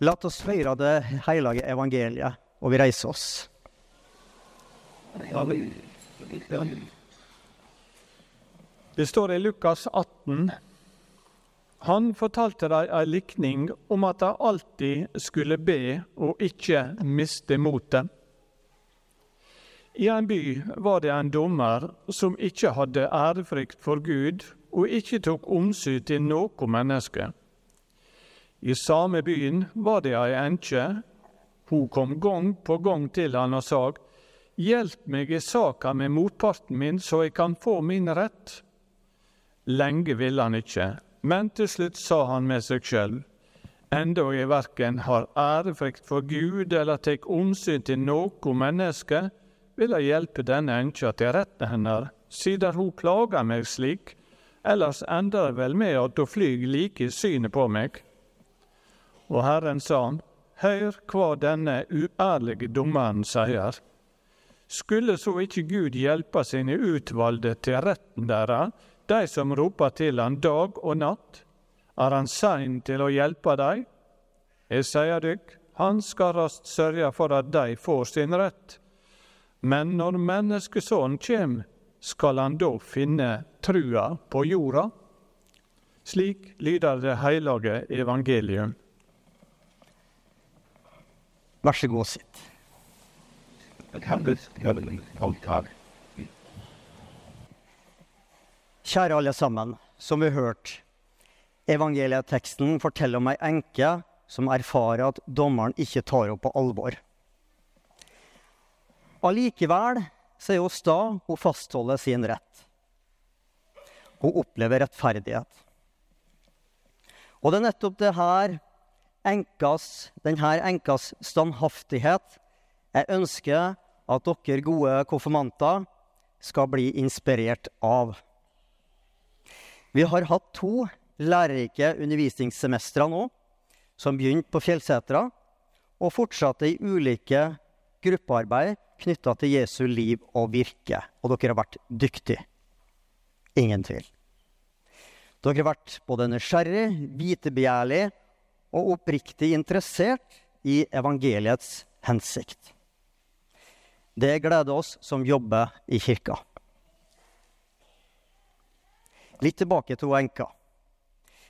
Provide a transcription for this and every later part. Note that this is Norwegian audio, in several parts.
La oss feire det hellige evangeliet, og vi reiser oss. Det står i Lukas 18. Han fortalte dem en likning om at de alltid skulle be og ikke miste motet. I en by var det en dommer som ikke hadde ærefrykt for Gud og ikke tok omsyn til noe menneske. I samme byen var det ei enkje. Hun kom gang på gang til han og sa, Hjelp meg i saka med motparten min, så jeg kan få min rett. Lenge ville han ikke, men til slutt sa han med seg sjøl, enda jeg verken har ærefrykt for Gud eller tek omsyn til noe menneske, vil jeg hjelpe denne enkja til retten hennes, siden hun plager meg slik, ellers ender det vel med at hun flyr like i synet på meg. Og Herren sa, Hør hva denne uærlige dommeren sier. Skulle så ikke Gud hjelpe sine utvalgte til retten deres, de som roper til han dag og natt? Er han sein til å hjelpe dem? Jeg sier dykk, han skal raskt sørge for at de får sin rett. Men når Menneskesonen kjem, skal han da finne trua på jorda? Slik lyder det hellige evangelium. Vær så god, sitt. Kjære alle sammen, som vi har hørt, evangelieteksten forteller om ei enke som erfarer at dommeren ikke tar henne på alvor. Allikevel så er hun sta, hun fastholder sin rett. Hun opplever rettferdighet. Og det er nettopp det her enkas, denne enkas standhaftighet jeg ønsker at dere gode konfirmanter skal bli inspirert av. Vi har hatt to lærerike undervisningssemestre nå, som begynte på Fjellsetra, og fortsatte i ulike gruppearbeid knytta til Jesu liv og virke. Og dere har vært dyktige. Ingen tvil. Dere har vært både nysgjerrig, vitebegjærlig og oppriktig interessert i evangeliets hensikt. Det gleder oss som jobber i kirka. Litt tilbake til enka.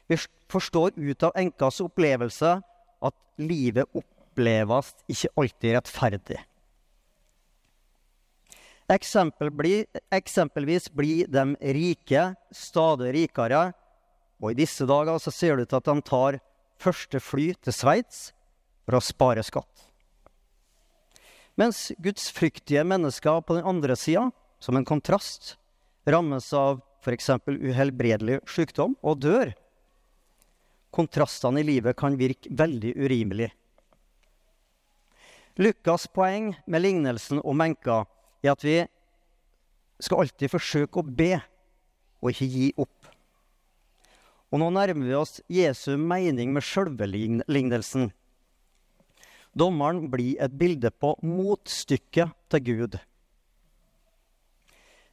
Vi forstår ut av enkas opplevelse at livet oppleves ikke alltid rettferdig. Eksempel blir, eksempelvis blir de rike stadig rikere, og i disse dager så ser det ut til at de tar første fly til Sveits for å spare skatt. Mens gudsfryktige mennesker på den andre sida, som en kontrast, rammes av f.eks. uhelbredelig sykdom og dør. Kontrastene i livet kan virke veldig urimelig. Lukas' poeng med lignelsen om enka er at vi skal alltid forsøke å be, og ikke gi opp. Og nå nærmer vi oss Jesu mening med sjølve lignelsen. Dommeren blir et bilde på motstykket til Gud.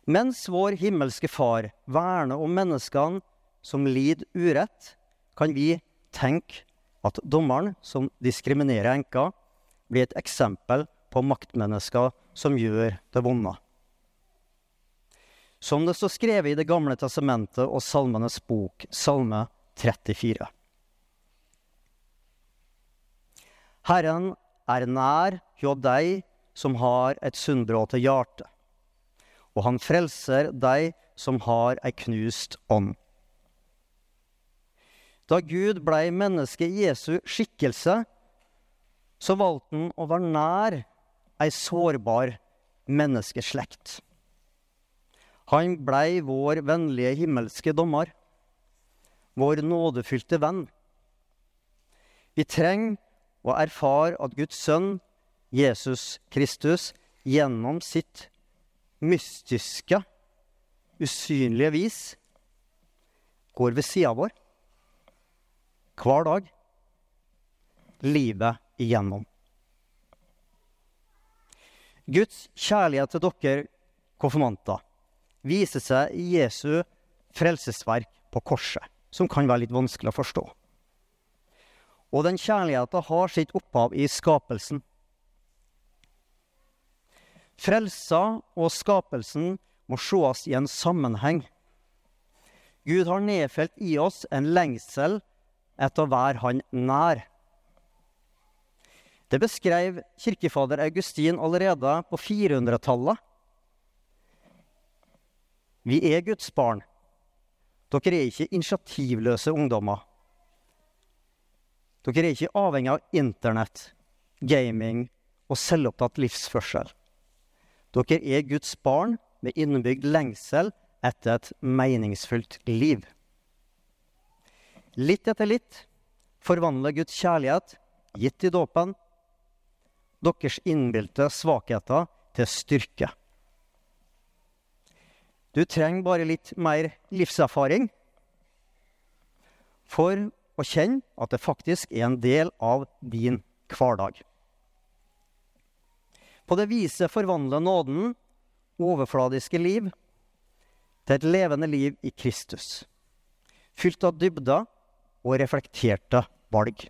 Mens vår himmelske Far verner om menneskene som lider urett, kan vi tenke at dommeren som diskriminerer enka, blir et eksempel på maktmennesker som gjør det vonde. Som det står skrevet i Det gamle testamentet og Salmenes bok, Salme 34. Herren er nær hjå deg som har et sunnbråte hjerte, og han frelser deg som har ei knust ånd. Da Gud blei menneske i Jesu skikkelse, så valgte han å være nær ei sårbar menneskeslekt. Han blei vår vennlige himmelske dommer, vår nådefylte venn. Vi trenger å erfare at Guds sønn, Jesus Kristus, gjennom sitt mystiske, usynlige vis går ved sida vår hver dag, livet igjennom. Guds kjærlighet til dere konfirmanter viser seg i Jesu frelsesverk på korset, som kan være litt vanskelig å forstå. Og den kjærligheten har sitt opphav i skapelsen. Frelsa og skapelsen må sees i en sammenheng. Gud har nedfelt i oss en lengsel etter å være Han nær. Det beskrev kirkefader Augustin allerede på 400-tallet. Vi er Guds barn. Dere er ikke initiativløse ungdommer. Dere er ikke avhengig av Internett, gaming og selvopptatt livsførsel. Dere er Guds barn med innebygd lengsel etter et meningsfullt liv. Litt etter litt forvandler Guds kjærlighet, gitt i dåpen, deres innbilte svakheter til styrke. Du trenger bare litt mer livserfaring for å kjenne at det faktisk er en del av din hverdag. På det viset forvandler nåden overfladiske liv til et levende liv i Kristus, fylt av dybder og reflekterte valg.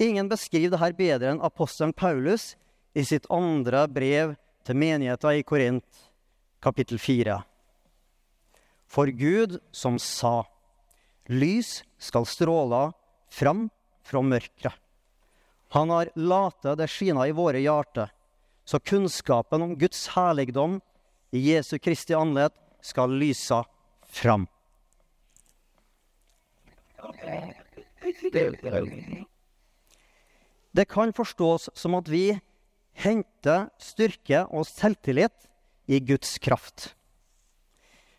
Ingen beskriver dette bedre enn apostelen Paulus i sitt andre brev til menigheten i Korint, kapittel 4. For Gud som sa, lys skal stråle fram fra mørket. Han har late det skina i våre hjerter, så kunnskapen om Guds herligdom i Jesu Kristi andlet skal lyse fram. Det kan forstås som at vi henter styrke og selvtillit i Guds kraft.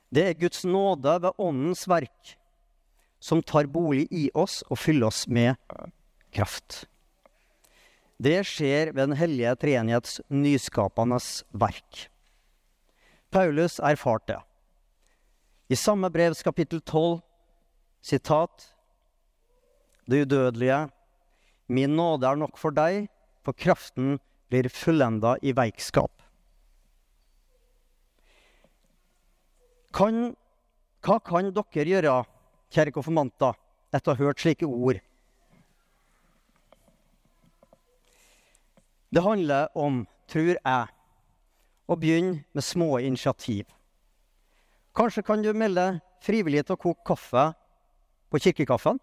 Det er Guds nåde ved Åndens verk som tar bolig i oss og fyller oss med kraft. Det skjer ved Den hellige treenighets nyskapende verk. Paulus erfarte det. I samme brevs kapittel 12, sitat Det udødelige, min nåde er nok for deg, for kraften blir fullenda i veikskap. Kan, hva kan dere gjøre, kjære konfirmanter, etter å ha hørt slike ord? Det handler om, tror jeg, å begynne med små initiativ. Kanskje kan du melde frivillig til å koke kaffe på kirkekaffen?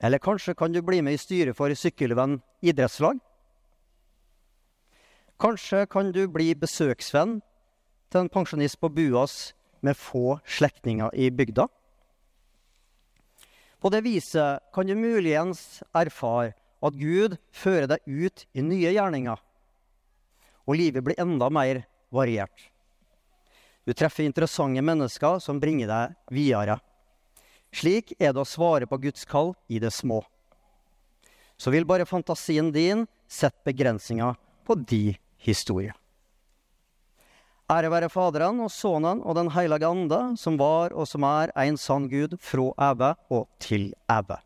Eller kanskje kan du bli med i styret for Sykkylven idrettslag? Kanskje kan du bli besøksvenn til en pensjonist på Buas med få slektninger i bygda? På det viset kan du muligens erfare at Gud fører deg ut i nye gjerninger, og livet blir enda mer variert. Du treffer interessante mennesker som bringer deg videre. Slik er det å svare på Guds kall i det små. Så vil bare fantasien din sette begrensninger på de historie. Ære være Faderen og Sønnen og Den hellige ande, som var og som er en sann Gud fra evig og til evig.